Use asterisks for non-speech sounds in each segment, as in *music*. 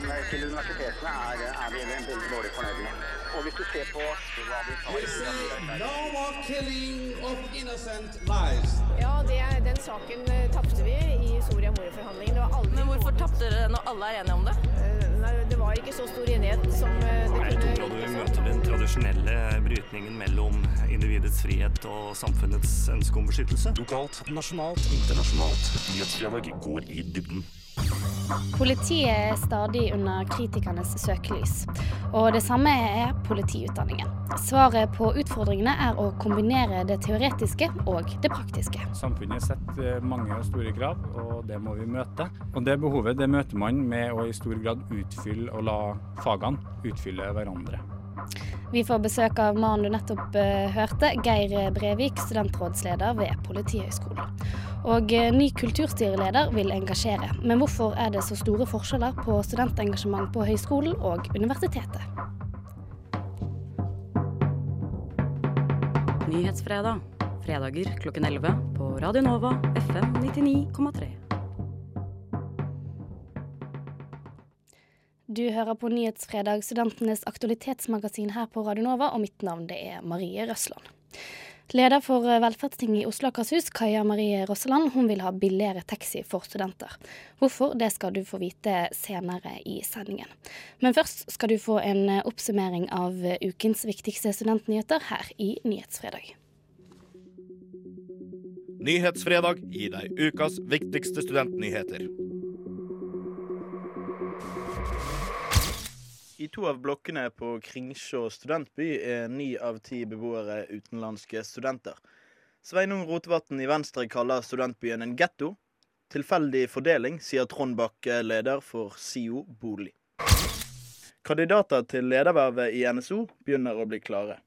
Til universitetene er, er vi veldig dårlig fornøyd med. Og hvis du ser på hva de tar see no more killing of innocent lives. Ja, det, den saken eh, tapte vi i Soria Moria-forhandlingene. Men hvorfor tapte dere når alle er enige om det? Eh, Nei, det var ikke så stor enighet som eh, det kunne Jeg kunne du møter den tradisjonelle brytningen mellom individets frihet og samfunnets ønske om beskyttelse. Lokalt, nasjonalt, internasjonalt. Nyhetsdialog går i dybden. Politiet er stadig under kritikernes søkelys, og det samme er politiutdanningen. Svaret på utfordringene er å kombinere det teoretiske og det praktiske. Samfunnet setter eh, mange og store krav, og det må vi møte. Og det behovet det møter man med å i stor grad utfylle og la fagene utfylle hverandre. Vi får besøk av mannen du nettopp eh, hørte, Geir Brevik, studentrådsleder ved Politihøgskolen. Og eh, ny kulturstyreleder vil engasjere. Men hvorfor er det så store forskjeller på studentengasjement på høyskolen og universitetet? Nyhetsfredag. Fredager klokken 11 på Radio Nova FM 99,3. Du hører på Nyhetsfredag, studentenes aktualitetsmagasin her på Radio Nova, og mitt navn det er Marie Røsland. Leder for Velferdstinget i Oslo og Akershus, Kaja Marie Rosseland, hun vil ha billigere taxi for studenter. Hvorfor, det skal du få vite senere i sendingen. Men først skal du få en oppsummering av ukens viktigste studentnyheter her i Nyhetsfredag. Nyhetsfredag gir deg ukas viktigste studentnyheter. I to av blokkene på Kringsjå studentby er ni av ti beboere utenlandske studenter. Sveinung Rotevatn i Venstre kaller studentbyen en getto. Tilfeldig fordeling, sier Trond Bakke, leder for SIO bolig. Kandidater til ledervervet i NSO begynner å bli klare.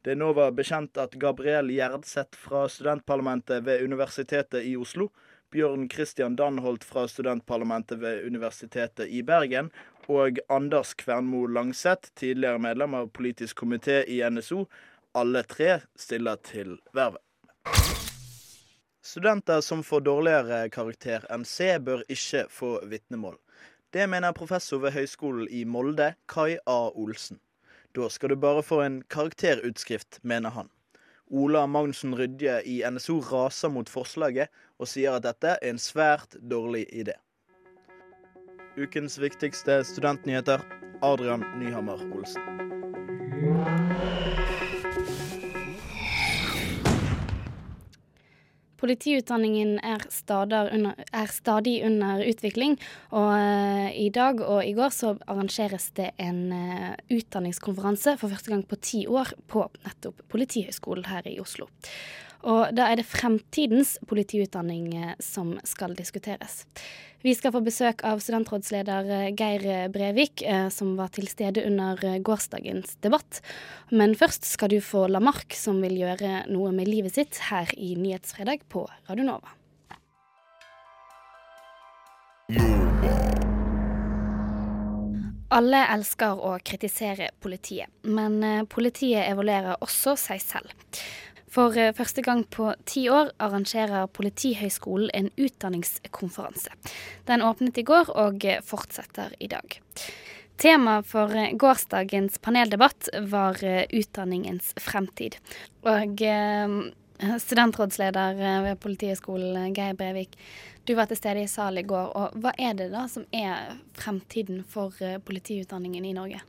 Det er nå var bekjent at Gabriel Gjerdseth fra studentparlamentet ved Universitetet i Oslo, Bjørn Christian Danholt fra studentparlamentet ved Universitetet i Bergen og Anders Kvernmo Langseth, tidligere medlem av politisk komité i NSO, alle tre stiller til vervet. Studenter som får dårligere karakter enn C, bør ikke få vitnemål. Det mener professor ved Høgskolen i Molde, Kai A. Olsen. Da skal du bare få en karakterutskrift, mener han. Ola Magnussen Rydje i NSO raser mot forslaget og sier at dette er en svært dårlig idé. Ukens viktigste studentnyheter Adrian Nyhammer Olsen. Politiutdanningen er, under, er stadig under utvikling, og eh, i dag og i går så arrangeres det en eh, utdanningskonferanse for første gang på ti år på nettopp Politihøgskolen her i Oslo. Og da er det fremtidens politiutdanning eh, som skal diskuteres. Vi skal få besøk av studentrådsleder eh, Geir Brevik, eh, som var til stede under gårsdagens debatt. Men først skal du få Lamarck, som vil gjøre noe med livet sitt her i Nyhetsfredag på Radio Nova. Alle elsker å kritisere politiet, men politiet evaluerer også seg selv. For eh, første gang på ti år arrangerer Politihøgskolen en utdanningskonferanse. Den åpnet i går og eh, fortsetter i dag. Tema for eh, gårsdagens paneldebatt var utdanningens fremtid. Og studentrådsleder ved Politihøgskolen, Geir Brevik, du var til stede i salen i går. Og hva er det da som er fremtiden for politiutdanningen i Norge?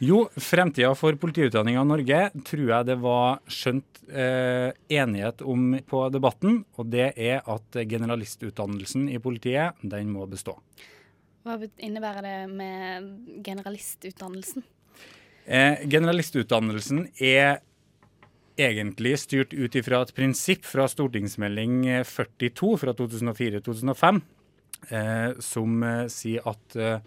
Jo, fremtida for politiutdanninga i Norge tror jeg det var skjønt eh, enighet om på debatten, og det er at generalistutdannelsen i politiet, den må bestå. Hva innebærer det med generalistutdannelsen? Eh, generalistutdannelsen er egentlig styrt ut ifra et prinsipp fra stortingsmelding 42 fra 2004-2005, eh, som eh, sier at eh,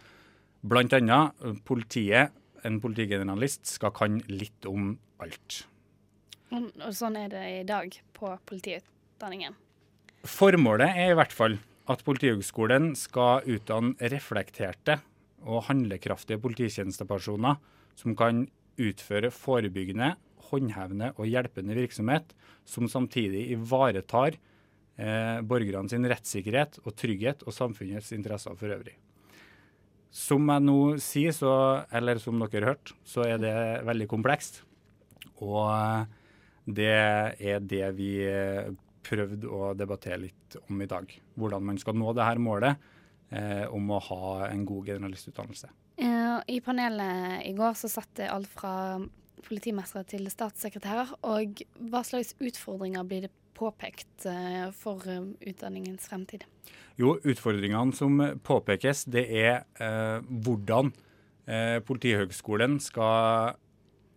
bl.a. politiet, en politigeneralist, skal kan litt om alt. Og sånn er det i dag på politiutdanningen. Formålet er i hvert fall at Politihøgskolen skal utdanne reflekterte og handlekraftige polititjenestepersoner som kan utføre forebyggende, håndhevende og hjelpende virksomhet, som samtidig ivaretar eh, borgerne sin rettssikkerhet og trygghet og samfunnets interesser for øvrig. Som jeg nå sier, så, eller som dere har hørt, så er det veldig komplekst. Og eh, det er det vi eh, prøvde å debattere litt om i dag. Hvordan man skal nå det her målet eh, om å ha en god generalistutdannelse. Eh, I panelet i går så satt det alt fra politimestere til statssekretærer. Og hva slags utfordringer blir det påpekt eh, for eh, utdanningens fremtid? Jo, utfordringene som påpekes, det er eh, hvordan eh, Politihøgskolen skal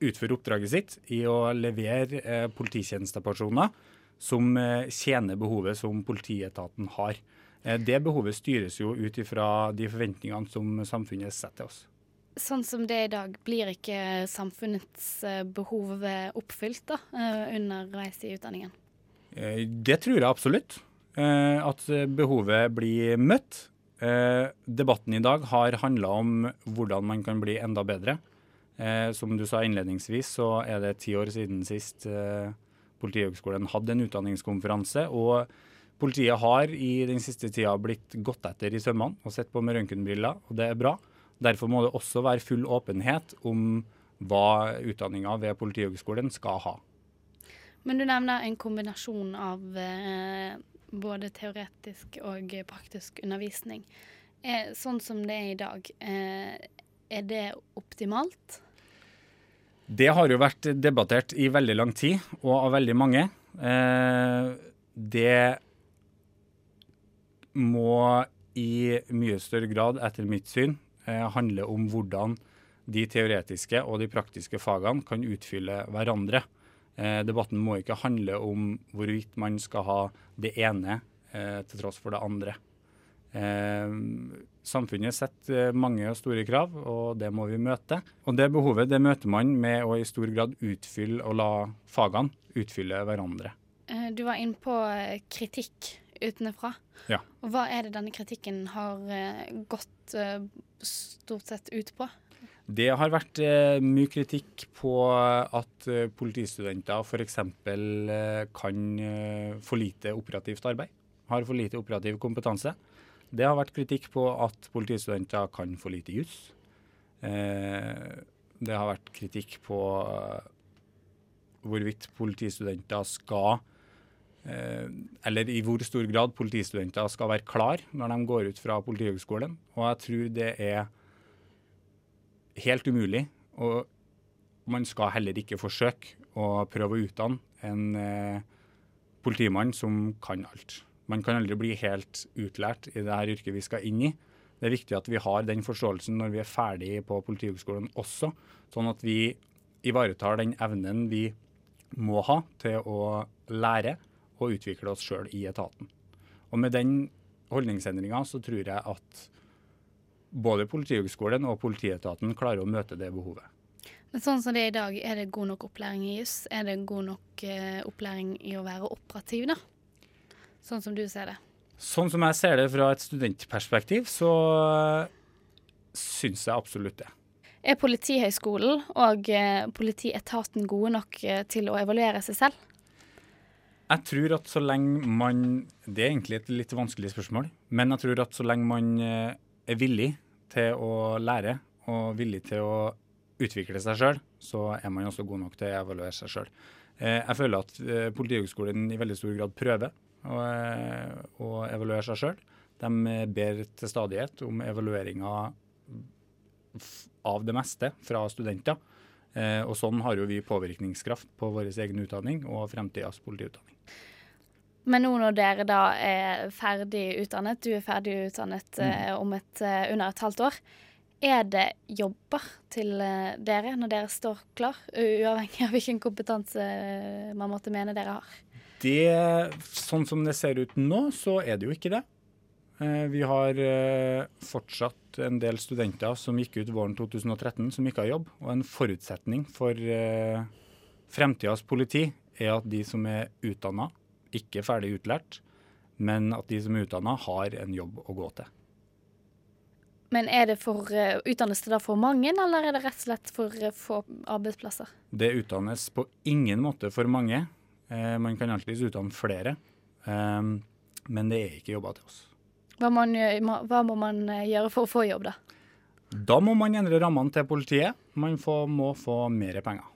utføre oppdraget sitt i å levere eh, polititjenestepersoner som eh, tjener behovet som politietaten har. Eh, det behovet styres jo ut ifra de forventningene som samfunnet setter oss. Sånn som det er i dag, blir ikke samfunnets eh, behov eh, oppfylt da, eh, underveis i utdanningen? Eh, Det tror jeg absolutt. eh, At behovet blir møtt. Eh, Debatten i dag har handla om hvordan man kan bli enda bedre. Som du sa innledningsvis, så er det ti år siden sist Politihøgskolen hadde en utdanningskonferanse. Og politiet har i den siste tida blitt gått etter i sømmene og sett på med røntgenbriller, og det er bra. Derfor må det også være full åpenhet om hva utdanninga ved Politihøgskolen skal ha. Men du nevner en kombinasjon av eh, både teoretisk og praktisk undervisning. Eh, sånn som det er i dag, eh, er det optimalt? Det har jo vært debattert i veldig lang tid, og av veldig mange. Eh, det må i mye større grad, etter mitt syn, eh, handle om hvordan de teoretiske og de praktiske fagene kan utfylle hverandre. Eh, debatten må ikke handle om hvorvidt man skal ha det ene eh, til tross for det andre. Eh, samfunnet setter mange og store krav, og det må vi møte. Og det behovet det møter man med å i stor grad utfylle og la fagene utfylle hverandre. Eh, du var inne på eh, kritikk utenfra. Ja. Og hva er det denne kritikken har eh, gått eh, stort sett ut på? Det har vært eh, mye kritikk på at eh, politistudenter f.eks. Eh, kan for lite operativt arbeid. Har for lite operativ kompetanse. Det har vært kritikk på at politistudenter kan for lite juss. Det har vært kritikk på hvorvidt politistudenter skal Eller i hvor stor grad politistudenter skal være klar når de går ut fra Politihøgskolen. Og jeg tror det er helt umulig. Og man skal heller ikke forsøke å prøve å utdanne en eh, politimann som kan alt. Man kan aldri bli helt utlært i det her yrket vi skal inn i. Det er viktig at vi har den forståelsen når vi er ferdig på Politihøgskolen også, sånn at vi ivaretar den evnen vi må ha til å lære og utvikle oss sjøl i etaten. Og med den holdningsendringa så tror jeg at både Politihøgskolen og politietaten klarer å møte det behovet. Men sånn som det er i dag, er det god nok opplæring i juss? Er det god nok eh, opplæring i å være operativ, da? Sånn som du ser det. Sånn som jeg ser det fra et studentperspektiv, så syns jeg absolutt det. Er Politihøgskolen og eh, politietaten gode nok eh, til å evaluere seg selv? Jeg tror at så lenge man Det er egentlig et litt vanskelig spørsmål, men jeg tror at så lenge man eh, er villig til å lære og villig til å utvikle seg sjøl, så er man også god nok til å evaluere seg sjøl. Jeg føler at eh, Politihøgskolen i veldig stor grad prøver å, eh, å evaluere seg sjøl. De eh, ber til stadighet om evalueringer av det meste fra studenter. Eh, og sånn har jo vi påvirkningskraft på vår egen utdanning og fremtidas politiutdanning. Men nå når dere da er ferdig utdannet, du er ferdig utdannet mm. om et, eh, under et halvt år, er det jobber til eh, dere når dere står klar, uavhengig av hvilken kompetanse eh, man måtte mene dere har? Det, sånn som det ser ut nå, så er det jo ikke det. Eh, Vi har eh, fortsatt en del studenter som gikk ut våren 2013 som ikke har jobb. Og en forutsetning for eh, fremtidas politi er at de som er utdanna, ikke ferdig utlært, men at de som er utdanna, har en jobb å gå til. Men er det for, eh, utdannes det da for mange, eller er det rett og slett for eh, få arbeidsplasser? Det utdannes på ingen måte for mange. Eh, Man kan alltids utdanne flere, eh, men det er ikke jobber til oss. Hva, man, hva må man gjøre for å få jobb, da? Da må man endre rammene til politiet. Man får, må få mer penger.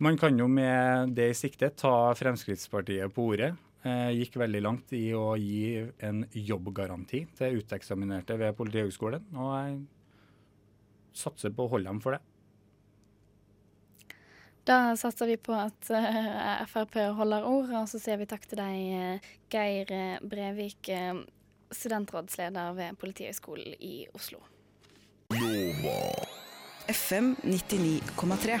Man kan jo med det i sikte ta Fremskrittspartiet på ordet. Eh, gikk veldig langt i å gi en jobbgaranti til uteksaminerte ved Politihøgskolen. Og jeg satser på å holde dem for det. Da satser vi på at uh, Frp holder ord, og så sier vi takk til deg, uh, Geir Brevik, uh, studentrådsleder ved Politihøgskolen i Oslo. FM 99,3.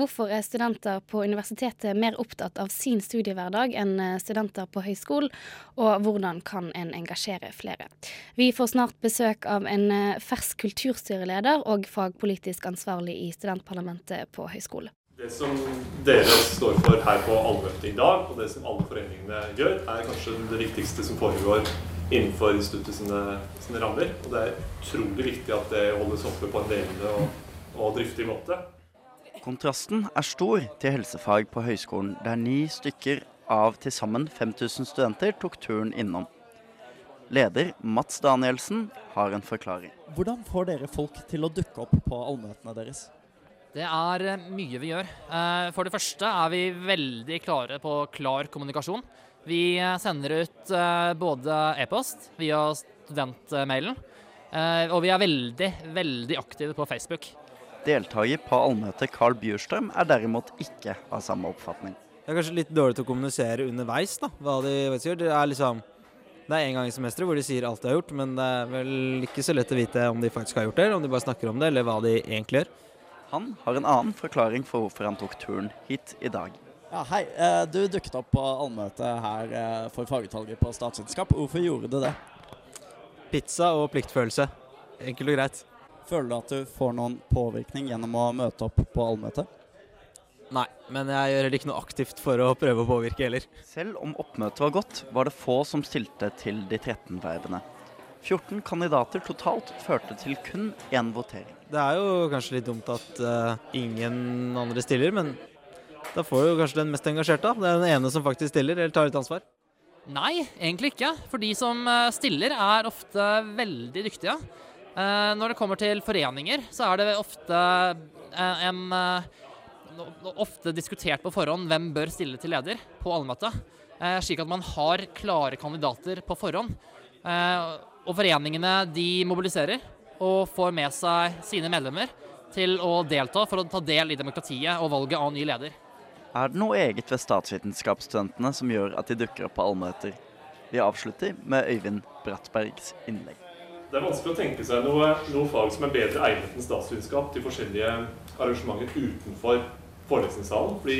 Hvorfor er studenter på universitetet mer opptatt av sin studiehverdag enn eh, studenter på høyskolen, og hvordan kan en engasjere flere? Vi får snart besøk av en eh, fersk kulturstyreleder og fagpolitisk ansvarlig i studentparlamentet på høyskole. Det som dere står for her på allmøtet i dag, og det som alle foreningene gjør, er kanskje det viktigste som foregår innenfor instituttet sine, sine rammer. Og det er utrolig viktig at det holdes oppe på en levende og, og driftig måte. Kontrasten er stor til helsefag på høyskolen, der ni stykker av til sammen 5000 studenter tok turen innom. Leder Mats Danielsen har en forklaring. Hvordan får dere folk til å dukke opp på allmøtene deres? Det er eh, mye vi gjør. Eh, for det første er vi veldig klare på klar kommunikasjon. Vi eh, sender ut både e-post via studentmailen, og vi er veldig, veldig aktive på Facebook. Deltaker på allmøtet Carl Bjurstrøm er derimot ikke av samme oppfatning. Det er kanskje litt dårlig til å kommunisere underveis, da, hva de gjør. Det er liksom det er en gang i semesteret hvor de sier alt de har gjort, men det er vel ikke så lett å vite om de faktisk har gjort det, eller om de bare snakker om det, eller hva de egentlig gjør. Han har en annen forklaring for hvorfor han tok turen hit i dag. Ja, hei, eh, du dukket opp på allmøtet her eh, for fagutvalget på statsvitenskap. Hvorfor gjorde du det? Pizza og pliktfølelse. Enkelt og greit. Føler du at du får noen påvirkning gjennom å møte opp på allmøtet? Nei, men jeg gjør heller ikke noe aktivt for å prøve å påvirke heller. Selv om oppmøtet var godt, var det få som stilte til de 13 vervene. 14 kandidater totalt førte til kun én votering. Det er jo kanskje litt dumt at uh, ingen andre stiller, men da får jo kanskje den mest engasjerte. Det er den ene som faktisk stiller, eller tar litt ansvar. Nei, egentlig ikke. For de som eh, stiller, er ofte veldig dyktige. Uh, når det kommer til foreninger, så er det ofte uh, en Ofte diskutert på forhånd hvem bør stille til leder på allmøtet. slik at man har klare kandidater på forhånd. og foreningene de mobiliserer og får med seg sine medlemmer til å delta for å ta del i demokratiet og valget av ny leder. Er det noe eget ved statsvitenskapsstudentene som gjør at de dukker opp på allmøter? Vi avslutter med Øyvind Brattbergs innlegg. Det er vanskelig å tenke seg noe, noe fag som er bedre egnet enn statsvitenskap til forskjellige arrangementer utenfor forelesningssalen. Fordi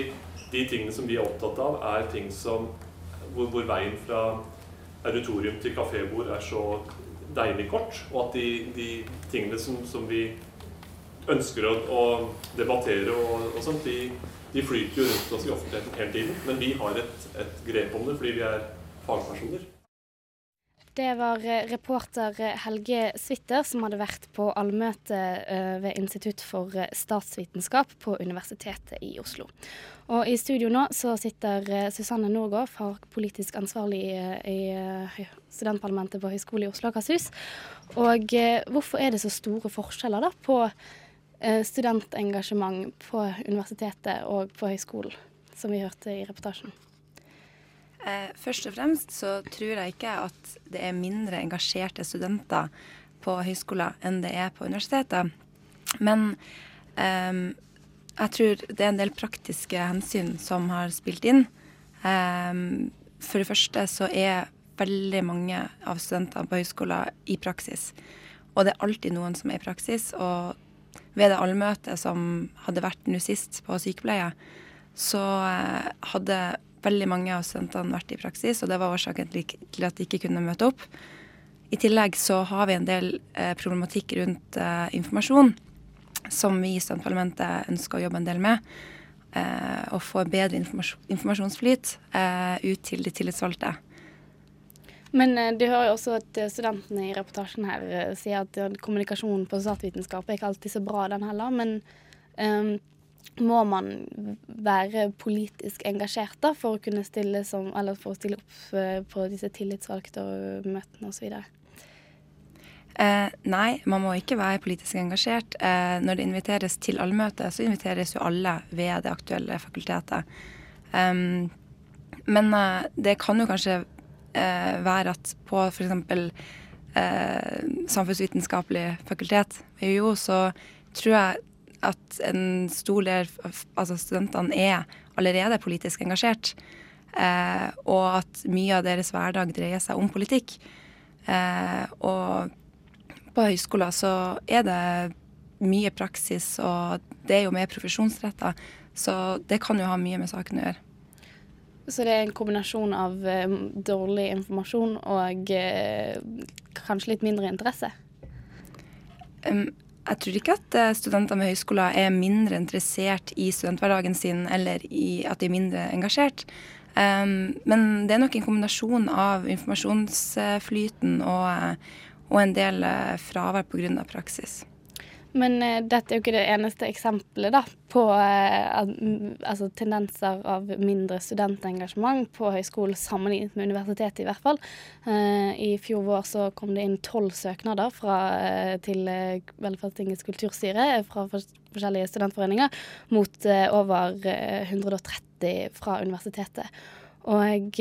de tingene som vi er opptatt av, er ting som, hvor, hvor veien fra auditorium til kafébord er så deilig kort. Og at de, de tingene som, som, vi ønsker å, å debattere og, og sånt, de, de, flyter jo rundt oss i offentligheten hele tiden. Men vi har et, et grep om det fordi vi er fagpersoner. Det var eh, reporter eh, Helge Switter som hadde vært på allmøte eh, ved Institutt for statsvitenskap på Universitetet i Oslo. Og i studio nå så sitter Susanne Norgård, fagpolitisk ansvarlig i studentparlamentet på Høgskolen i Oslo og Akershus. Og hvorfor er det så store forskjeller da på studentengasjement på universitetet og på høyskolen, som vi hørte i reportasjen? Eh, først og fremst så tror jeg ikke at det er mindre engasjerte studenter på høyskoler enn det er på universiteter. Men eh, jeg tror det er en del praktiske hensyn som har spilt inn. Eh, for det første så er veldig mange av studentene på høyskoler i praksis. Og det er alltid noen som er i praksis. Og ved det allmøtet som hadde vært nå sist på sykepleie, så eh, hadde veldig mange av studentene vært i praksis, og det var årsaken til at de ikke kunne møte opp. I tillegg så har vi en del eh, problematikk rundt eh, informasjon, som vi i studentparlamentet ønsker å jobbe en del med. Eh, og få bedre informasjon, informasjonsflyt eh, ut til de tillitsvalgte. Men eh, du hører jo også at eh, studentene i reportasjen her sier at kommunikasjonen på statsvitenskap er ikke alltid så bra, den heller. Men eh, må man være politisk engasjert da, for å kunne stille som, for å stille opp eh, på disse tillitsvalgte og møtene osv.? Eh, nei, man må ikke være politisk engasjert. Eh, når det inviteres til allmøte, så inviteres jo alle ved det aktuelle fakultetet. Um, men eh, det kan jo kanskje eh, være at på f.eks. Eh, samfunnsvitenskapelig fakultet ved UiO, så tror jeg at en stor del av altså studentene er allerede politisk engasjert. Eh, og at mye av deres hverdag dreier seg om politikk. Eh, og på høyskoler så er det mye praksis, og det er jo mer profesjonsretta. Så det kan jo ha mye med saken å gjøre. Så det er en kombinasjon av eh, dårlig informasjon og eh, kanskje litt mindre interesse? Um, jeg tror ikke at eh, studenter med høyskoler er mindre interessert i studenthverdagen sin, eller i at de er mindre engasjert. Um, men det er nok en kombinasjon av informasjonsflyten og, eh, og en del eh, fravær pga. praksis. Men eh, dette er jo ikke det eneste eksempelet da, på eh, altså, tendenser av mindre studentengasjement på høyskolen sammenlignet med universitetet, i hvert fall. Eh, I fjor vår så kom det inn tolv søknader fra, eh, til eh, Velferdstingets kulturstyre eh, fra for forskjellige studentforeninger, mot over eh, 130 fra universitetet. Og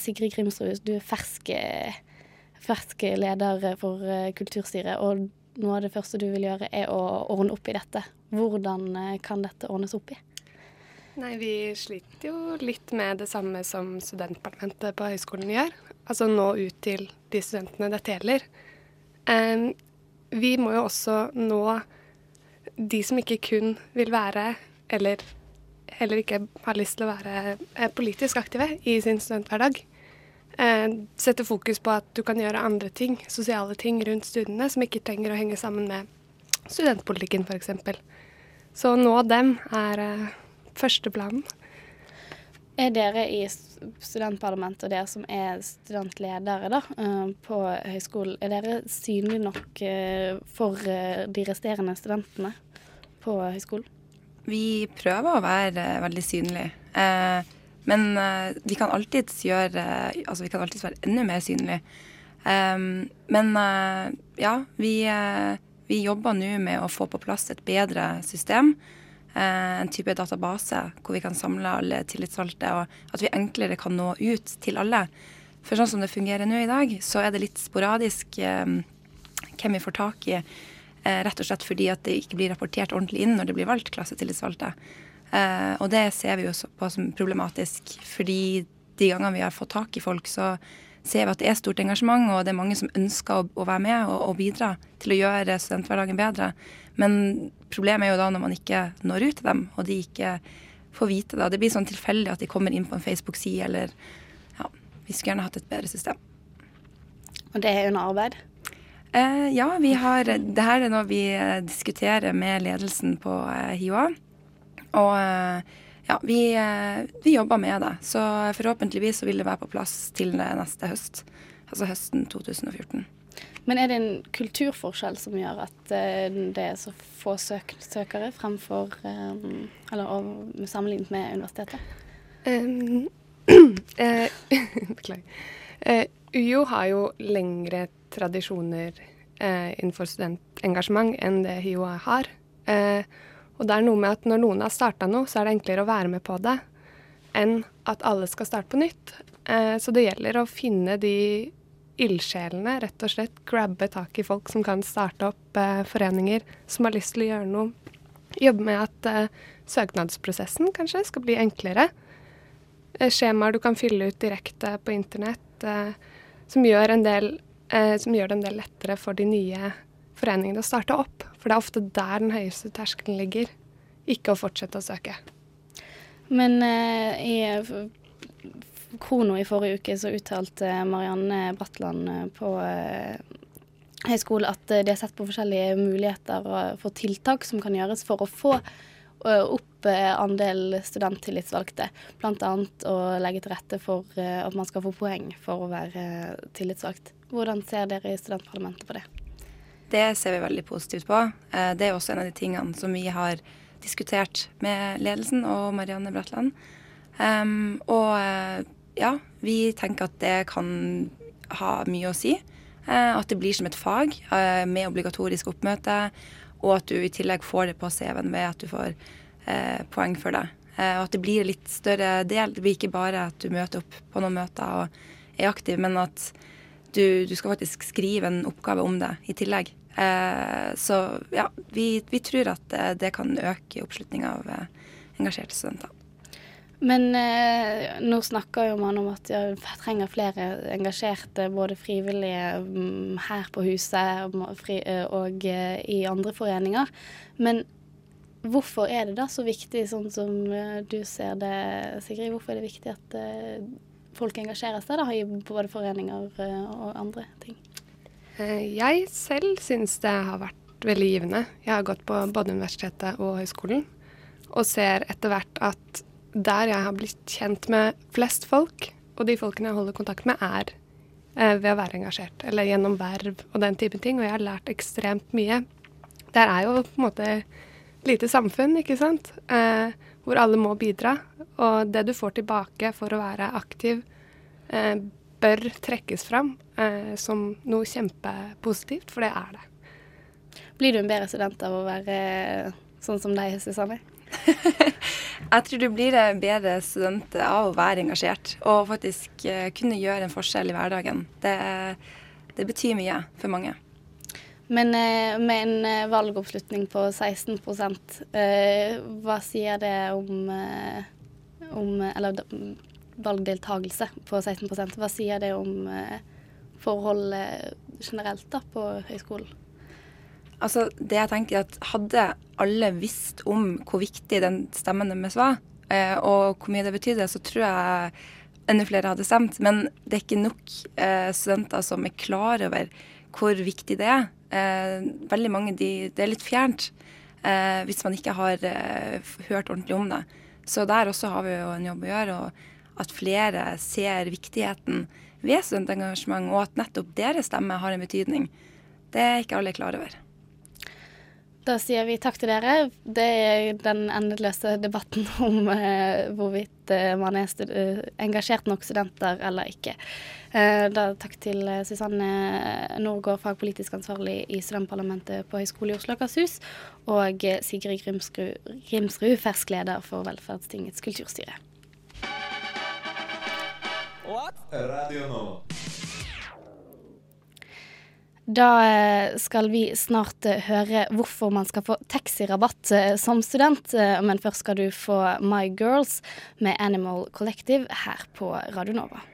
Sigrid Grimsrud, du er fersk, fersk leder for kulturstyret. og noe av det første du vil gjøre, er å ordne opp i dette. Hvordan eh, kan dette ordnes opp i? Nei, vi sliter jo litt med det samme som studentparlamentet på høyskolen gjør. Altså nå ut til de studentene dette gjelder. Um, vi må jo også nå de som ikke kun vil være, eller heller ikke har lyst til å være eh, politisk aktive i sin studenthverdag. Eh, sette fokus på at du kan gjøre andre ting, sosiale ting rundt studiene, som ikke trenger å henge sammen med studentpolitikken f.eks. Så å nå dem er eh, førsteplanen. Er dere i studentparlamentet og dere som er studentledere da, eh, på høyskolen, er dere synlige nok for de resterende studentene på høyskolen? Vi prøver å være veldig synlige. Eh, men uh, vi kan alltids gjøre uh, Altså, vi kan alltids være enda mer synlige. Um, men uh, ja, vi, vi jobber nå med å få på plass et bedre system. En type database hvor vi kan samle alle tillitsvalgte, og at vi enklere kan nå ut til alle. For sånn som det fungerer nå i dag, så er det litt sporadisk um, hvem vi får tak i. Rett og slett fordi at det ikke blir rapportert ordentlig inn når det blir valgt klassetillitsvalgte. Eh, og det ser vi jo på som problematisk, fordi de gangene vi har fått tak i folk, så ser vi at det er stort engasjement, og det er mange som ønsker å, å være med og, og bidra til å gjøre studenthverdagen bedre. Men problemet er jo da når man ikke når ut til dem, og de ikke får vite det. Det blir sånn tilfeldig at de kommer inn på en Facebook-side, eller ja, vi skulle gjerne hatt et bedre system. Og det er under arbeid? Eh, ja, vi har Det her er noe vi eh, diskuterer med ledelsen på eh, HiOA. Og eh, ja, vi, eh, vi jobber med det. Så forhåpentligvis så vil det være på plass til neste høst. Altså høsten 2014. Men er det en kulturforskjell som gjør at eh, det er så få søk søkere fremfor Eller over- sammenlignet med universitetet? Um, uh, *clears throat* *laughs* Beklager. Eh, UiO har jo lengre tradisjoner uh, innenfor studentengasjement enn det HiOA har. Eh, og det er noe med at når noen har starta noe, så er det enklere å være med på det enn at alle skal starte på nytt. Eh, så det gjelder å finne de ildsjelene, rett og slett grabbe tak i folk som kan starte opp eh, foreninger, som har lyst til å gjøre noe. Jobbe med at eh, søknadsprosessen kanskje skal bli enklere. Eh, skjemaer du kan fylle ut direkte på internett, eh, som, gjør del, eh, som gjør det en del lettere for de nye foreningene å starte opp. For det er ofte der den høyeste terskelen ligger, ikke å fortsette å søke. Men eh, i, Krono i forrige uke så uttalte Marianne Bratland eh, på eh, høyskole at eh, de har sett på forskjellige muligheter eh, for tiltak som kan gjøres for å få eh, opp eh, andel studenttillitsvalgte. Bl.a. å legge til rette for eh, at man skal få poeng for å være eh, tillitsvalgt. Hvordan ser dere i studentparlamentet på det? Det ser vi veldig positivt på. Eh, Det er også en av de tingene som vi har diskutert med ledelsen og Marianne Bratland. Um, og eh, ja, vi tenker at det kan ha mye å si. Eh, At det blir som et fag med obligatorisk oppmøte, og at du i tillegg får det på CV-en ved at du får eh, poeng for det. Og at det blir litt større del. Det blir ikke bare at du møter opp på noen møter og er aktiv, men at du, du skal faktisk skrive en oppgave om det i tillegg. Eh, så ja, vi, vi tror at eh, det kan øke oppslutninga av eh, engasjerte studenter. Men nå snakker jo man om at vi trenger flere engasjerte, både frivillige mm, her på huset og, i andre foreninger. Men hvorfor er det da så viktig, sånn som du ser det, Sigrid? Hvorfor er det viktig at folk engasjerer seg da, i både foreninger og andre ting? Eh, Jeg selv syns det har vært veldig givende. Jeg har gått på både universitetet og høyskolen, og ser etter hvert at der jeg har blitt kjent med flest folk, og de folkene jeg holder kontakt med, er eh, ved å være engasjert, eller gjennom verv og den type ting. Og jeg har lært ekstremt mye. Der er jo på en måte lite samfunn, ikke sant, eh, hvor alle må bidra. Og det du får tilbake for å være aktiv, eh, bør trekkes fram eh, som noe kjempepositivt, for det er det. Blir du en bedre student av å være sånn som deg, Susanne? *laughs* Jeg tror du blir en bedre student av å være engasjert og faktisk eh, kunne gjøre en forskjell i hverdagen. Det, det betyr mye for mange. Men eh, med en eh, valgoppslutning på 16 eh, hva sier det om, eh, om Eller valgdeltagelse på 16% hva sier det om eh, forholdet generelt da på høyskolen? Altså, det jeg tenker er at Hadde alle visst om hvor viktig den stemmen deres var, eh, og hvor mye det betydde, så tror jeg enda flere hadde stemt. Men det er ikke nok eh, studenter som er klar over hvor viktig det er. Eh, veldig mange, de, Det er litt fjernt eh, hvis man ikke har eh, hørt ordentlig om det. Så der også har vi jo en jobb å gjøre. og At flere ser viktigheten ved studentengasjement, og at nettopp deres stemme har en betydning. Det er ikke alle klar over. Da sier vi takk til dere. Det er den endeløse debatten *laughs* om eh, hvorvidt eh, man er eh, engasjert nok studenter eller ikke. Eh, da takk til eh, Susanne Norgård, fagpolitisk ansvarlig i studentparlamentet på Høgskolen i Oslo og Akershus, og eh, Sigrid Grimsrud, Grimsrud, fersk leder for Velferdstingets kulturstyre. Radio Nova. Da eh, skal vi snart eh, høre hvorfor man skal få taxirabatt eh, som student, men først skal du få My Girls med Animal Collective her på Radio Nova.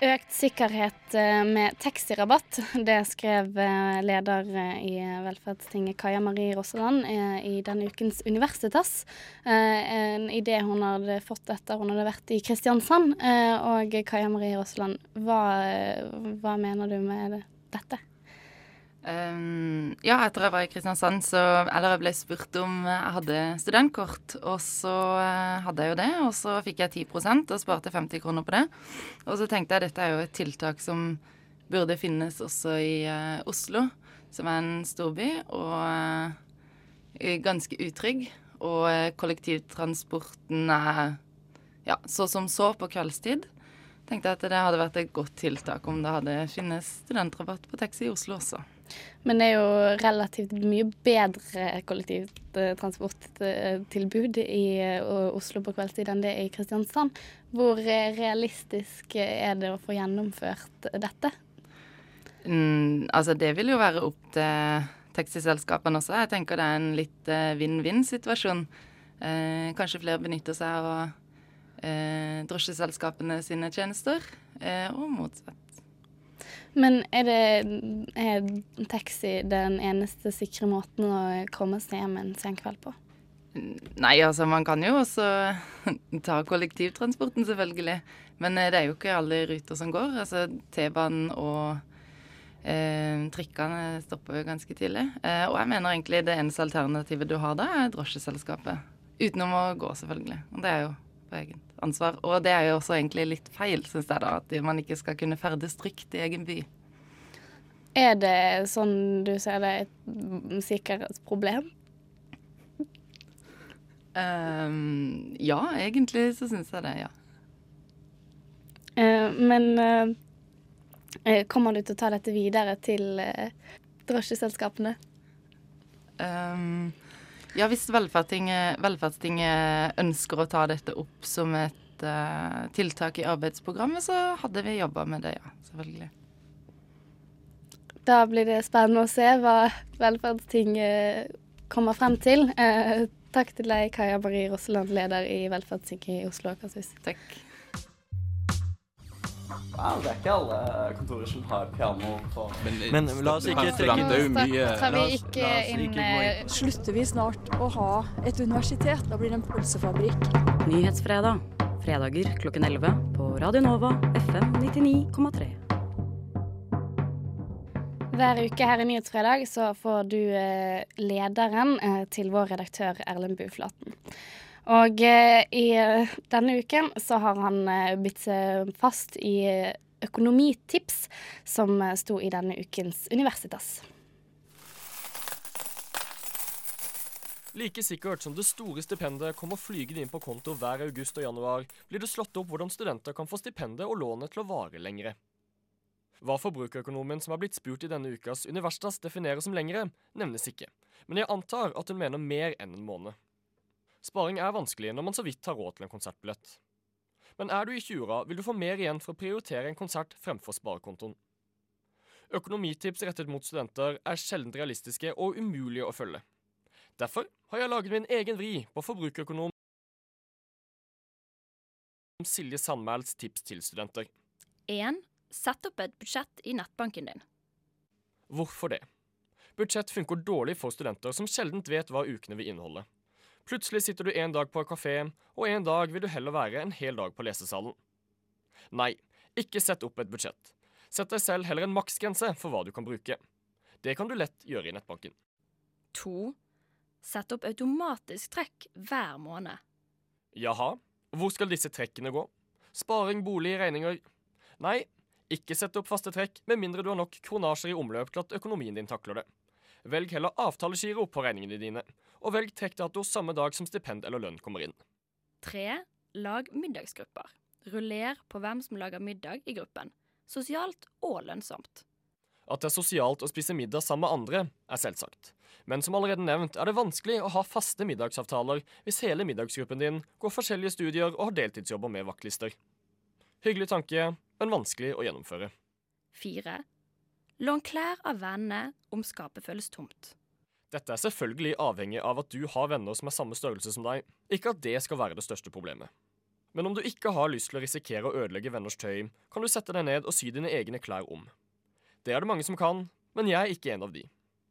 Økt sikkerhet eh, med taxirabatt, *laughs* det skrev eh, leder eh, i Velferdstinget Kaja Marie Rosseland i denne ukens Universitas. En idé hun hadde fått etter hun hadde vært i Kristiansand. Og Kaja Marie Rosseland, hva, hva mener du med det- dette? Um, ja, etter jeg var i Kristiansand, så Eller jeg ble spurt om jeg hadde studentkort, og så uh, hadde jeg jo det. Og så fikk jeg 10% og sparte 50 kroner på det. Og så tenkte jeg dette er jo et tiltak som burde finnes også i uh, Oslo, som er en storby, og uh, ganske utrygg. Og kollektivtransporten er ja, så som så på kveldstid. Tenkte jeg at det hadde vært et godt tiltak om det hadde finnes studentrabatt på taxi i Oslo også. Men det er jo relativt mye bedre kollektivtransporttilbud i eh, Oslo på kveldstid enn det er i Kristiansand. Hvor eh, realistisk er det å få gjennomført dette? Mm, altså, det vil jo være opp til taxiselskapene også. Jeg tenker det er en litt eh, vinn-vinn-situasjon. Eh, kanskje flere benytter seg av eh, drosjeselskapene sine tjenester, eh, og motsatt. Men er, det, er taxi den eneste sikre måten å komme seg hjem en sen kveld på? Nei, altså man kan jo også *laughs* ta kollektivtransporten, selvfølgelig. Men eh, det er jo ikke alle ruter som går. Altså T-banen og eh, trikkene stopper jo ganske tidlig. Eh, og jeg mener egentlig det eneste alternativet du har da, er drosjeselskapet. Utenom å gå, selvfølgelig. Og det er jo på eget ansvar. Og det er jo også egentlig litt feil, syns jeg da, at man ikke skal kunne ferdes trygt i egen by. Er det sånn du ser det, et sikkerhetsproblem? Um, ja, egentlig så syns jeg det, ja. Uh, men eh, kommer du til å ta dette videre til uh, drosjeselskapene? Um, ja, hvis Velferdstinget, Velferdstinget ønsker å ta dette opp som et uh, tiltak i arbeidsprogrammet, så hadde vi jobba med det, ja. Selvfølgelig. Da blir det spennende å se hva Velferdstinget kommer frem til. Uh, takk til deg, Kaja Marie Rosseland, leder i Velferdstinget i Oslo og Akershus. Takk. Wow, det er ikke alle kontorer som har piano på Men la oss ikke trekke mye Tar vi ikke inn eh, Slutter vi snart å ha et universitet? Da blir det en pølsefabrikk. Nyhetsfredag. Fredager klokken 11 på Radio Nova FM 99,3. Hver uke her i Nyhetsfredag så får du eh, lederen eh, til vår redaktør Erlend Buflaten. Og eh, i eh, denne uken så har han eh, bitt seg fast i økonomitips, som sto i denne ukens Universitas. Like sikkert som det store stipendet kommer flygende inn på konto hver august og januar, blir det slått opp hvordan studenter kan få stipendet og lånet til å vare lengre. Hva forbrukerøkonomen som er blitt spurt i denne ukas Universitas definerer som lengre, nevnes ikke, men jeg antar at hun mener mer enn en måned. Sparing er vanskelig når man så vidt har råd til en konsertbillett. Men er du i 20-åra, vil du få mer igjen for å prioritere en konsert fremfor sparekontoen. Økonomitips rettet mot studenter er sjelden realistiske og umulige å følge. Derfor har jeg laget min egen vri på forbrukerøkonom Silje Sandmæls tips til studenter. 1. Sett opp et budsjett i nettbanken din. Hvorfor det? Budsjett funker dårlig for studenter som sjelden vet hva ukene vil inneholde. Plutselig sitter du en dag på kafé, og en dag vil du heller være en hel dag på lesesalen. Nei, ikke sett opp et budsjett. Sett deg selv heller en maksgrense for hva du kan bruke. Det kan du lett gjøre i nettbanken. 2. Sett opp automatisk trekk hver måned. Jaha, hvor skal disse trekkene gå? Sparing, bolig, regninger? Nei, ikke sett opp faste trekk med mindre du har nok kronasjer i omløp til at økonomien din takler det. Velg heller avtalegiro på regningene dine, og velg trekkdato samme dag som stipend eller lønn kommer inn. 3. Lag middagsgrupper. Ruller på hvem som lager middag i gruppen. Sosialt og lønnsomt. At det er sosialt å spise middag sammen med andre, er selvsagt. Men som allerede nevnt er det vanskelig å ha faste middagsavtaler hvis hele middagsgruppen din går forskjellige studier og har deltidsjobber med vaktlister. Hyggelig tanke, men vanskelig å gjennomføre. 4. Lån klær av vennene om skapet føles tomt. Dette er selvfølgelig avhengig av at du har venner som er samme størrelse som deg, ikke at det skal være det største problemet. Men om du ikke har lyst til å risikere å ødelegge venners tøy, kan du sette deg ned og sy dine egne klær om. Det er det mange som kan, men jeg er ikke en av de.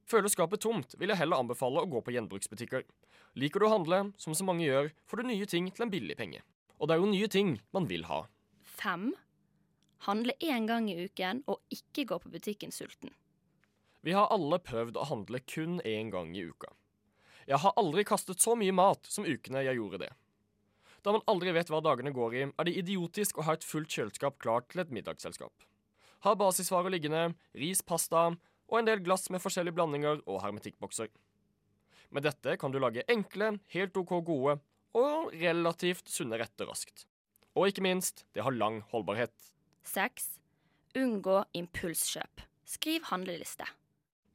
Føler skapet tomt, vil jeg heller anbefale å gå på gjenbruksbutikker. Liker du å handle, som så mange gjør, får du nye ting til en billig penge. Og det er jo nye ting man vil ha. 5. Handle én gang i uken, og ikke gå på butikken sulten. Vi har alle prøvd å handle kun én gang i uka. Jeg har aldri kastet så mye mat som ukene jeg gjorde det. Da man aldri vet hva dagene går i, er det idiotisk å ha et fullt kjøleskap klart til et middagsselskap. Ha basisvarer liggende, ris, pasta og en del glass med forskjellige blandinger og hermetikkbokser. Med dette kan du lage enkle, helt OK gode og relativt sunne retter raskt. Og ikke minst, det har lang holdbarhet. 6. Unngå impulskjøp. Skriv handleliste.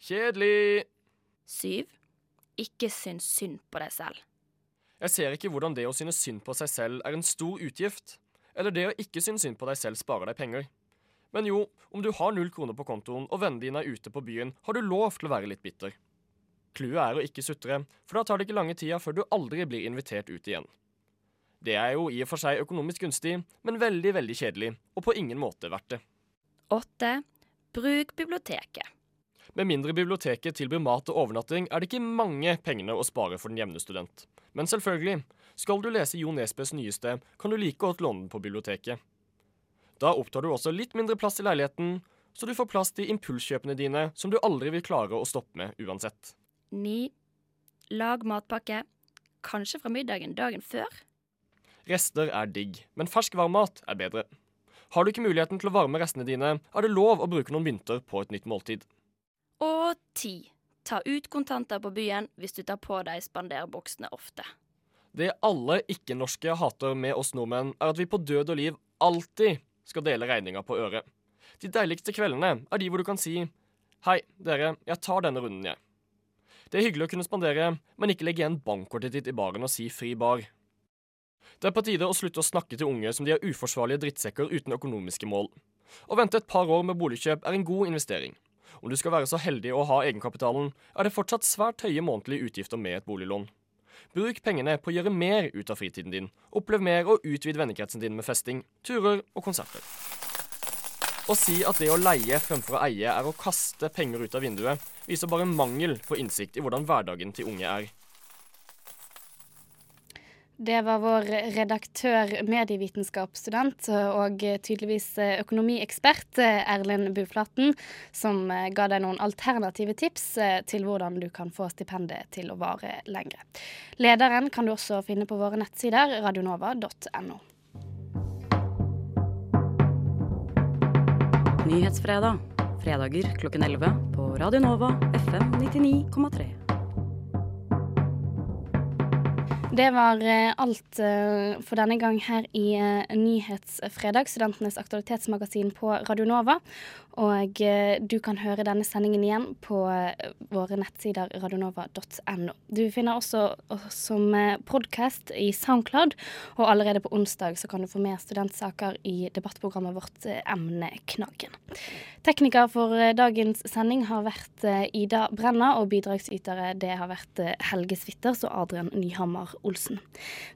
Kjedelig! 7. Ikke syns synd på deg selv. Jeg ser ikke hvordan det å synes synd på seg selv er en stor utgift, eller det å ikke synes synd på deg selv sparer deg penger. Men jo, om du har null kroner på kontoen og vennene dine er ute på byen, har du lov til å være litt bitter. Clouet er å ikke sutre, for da tar det ikke lange tida før du aldri blir invitert ut igjen. Det er jo i og for seg økonomisk gunstig, men veldig, veldig kjedelig, og på ingen måte verdt det. 8. Bruk biblioteket. Med mindre biblioteket tilbyr mat og overnatting, er det ikke mange pengene å spare for den jevne student. Men selvfølgelig, skal du lese Jo Nesbøs nyeste, kan du like godt låne den på biblioteket. Da opptar du også litt mindre plass i leiligheten, så du får plass til impulskjøpene dine som du aldri vil klare å stoppe med uansett. 9. Lag matpakke. Kanskje fra middagen dagen før. Rester er digg, men fersk varmmat er bedre. Har du ikke muligheten til å varme restene dine, er det lov å bruke noen mynter på et nytt måltid. Og ti. Ta ut kontanter på byen hvis du tar på deg spanderboksene ofte. Det alle ikke-norske hater med oss nordmenn, er at vi på død og liv alltid skal dele regninga på øret. De deiligste kveldene er de hvor du kan si Hei, dere, jeg tar denne runden, jeg. Det er hyggelig å kunne spandere, men ikke legge igjen bankkortet ditt i baren og si fri bar. Det er på tide å slutte å snakke til unge som de er uforsvarlige drittsekker uten økonomiske mål. Å vente et par år med boligkjøp er en god investering. Om du skal være så heldig å ha egenkapitalen, er det fortsatt svært høye månedlige utgifter med et boliglån. Bruk pengene på å gjøre mer ut av fritiden din. Opplev mer og utvid vennekretsen din med festing, turer og konserter. Å si at det å leie fremfor å eie er å kaste penger ut av vinduet, viser bare mangel på innsikt i hvordan hverdagen til unge er. Det var vår redaktør, medievitenskapsstudent og tydeligvis økonomiekspert Erlend Buflaten, som ga deg noen alternative tips til hvordan du kan få stipendet til å vare lengre. Lederen kan du også finne på våre nettsider radionova.no. Nyhetsfredag. Fredager klokken 11 på Radio Nova FM 99,3. Det var eh, alt eh, for denne gang her i eh, Nyhetsfredag, studentenes aktualitetsmagasin på Radio Nova. Og du kan høre denne sendingen igjen på våre nettsider radionova.no. Du finner også oss som podkast i Soundcloud, og allerede på onsdag så kan du få mer studentsaker i debattprogrammet vårt Emneknaggen. Tekniker for dagens sending har vært Ida Brenna, og bidragsytere det har vært Helge Switters og Adrian Nyhammer Olsen.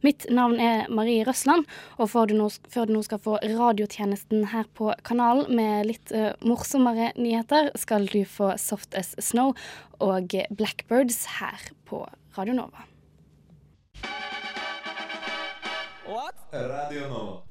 Mitt navn er Marie Røsland, og før du nå, før du nå skal få radiotjenesten her på kanalen med litt uh, morsommere nyheter, skal du få Soft as Snow og Blackbirds her på Radio Nova. What? Radio Nova.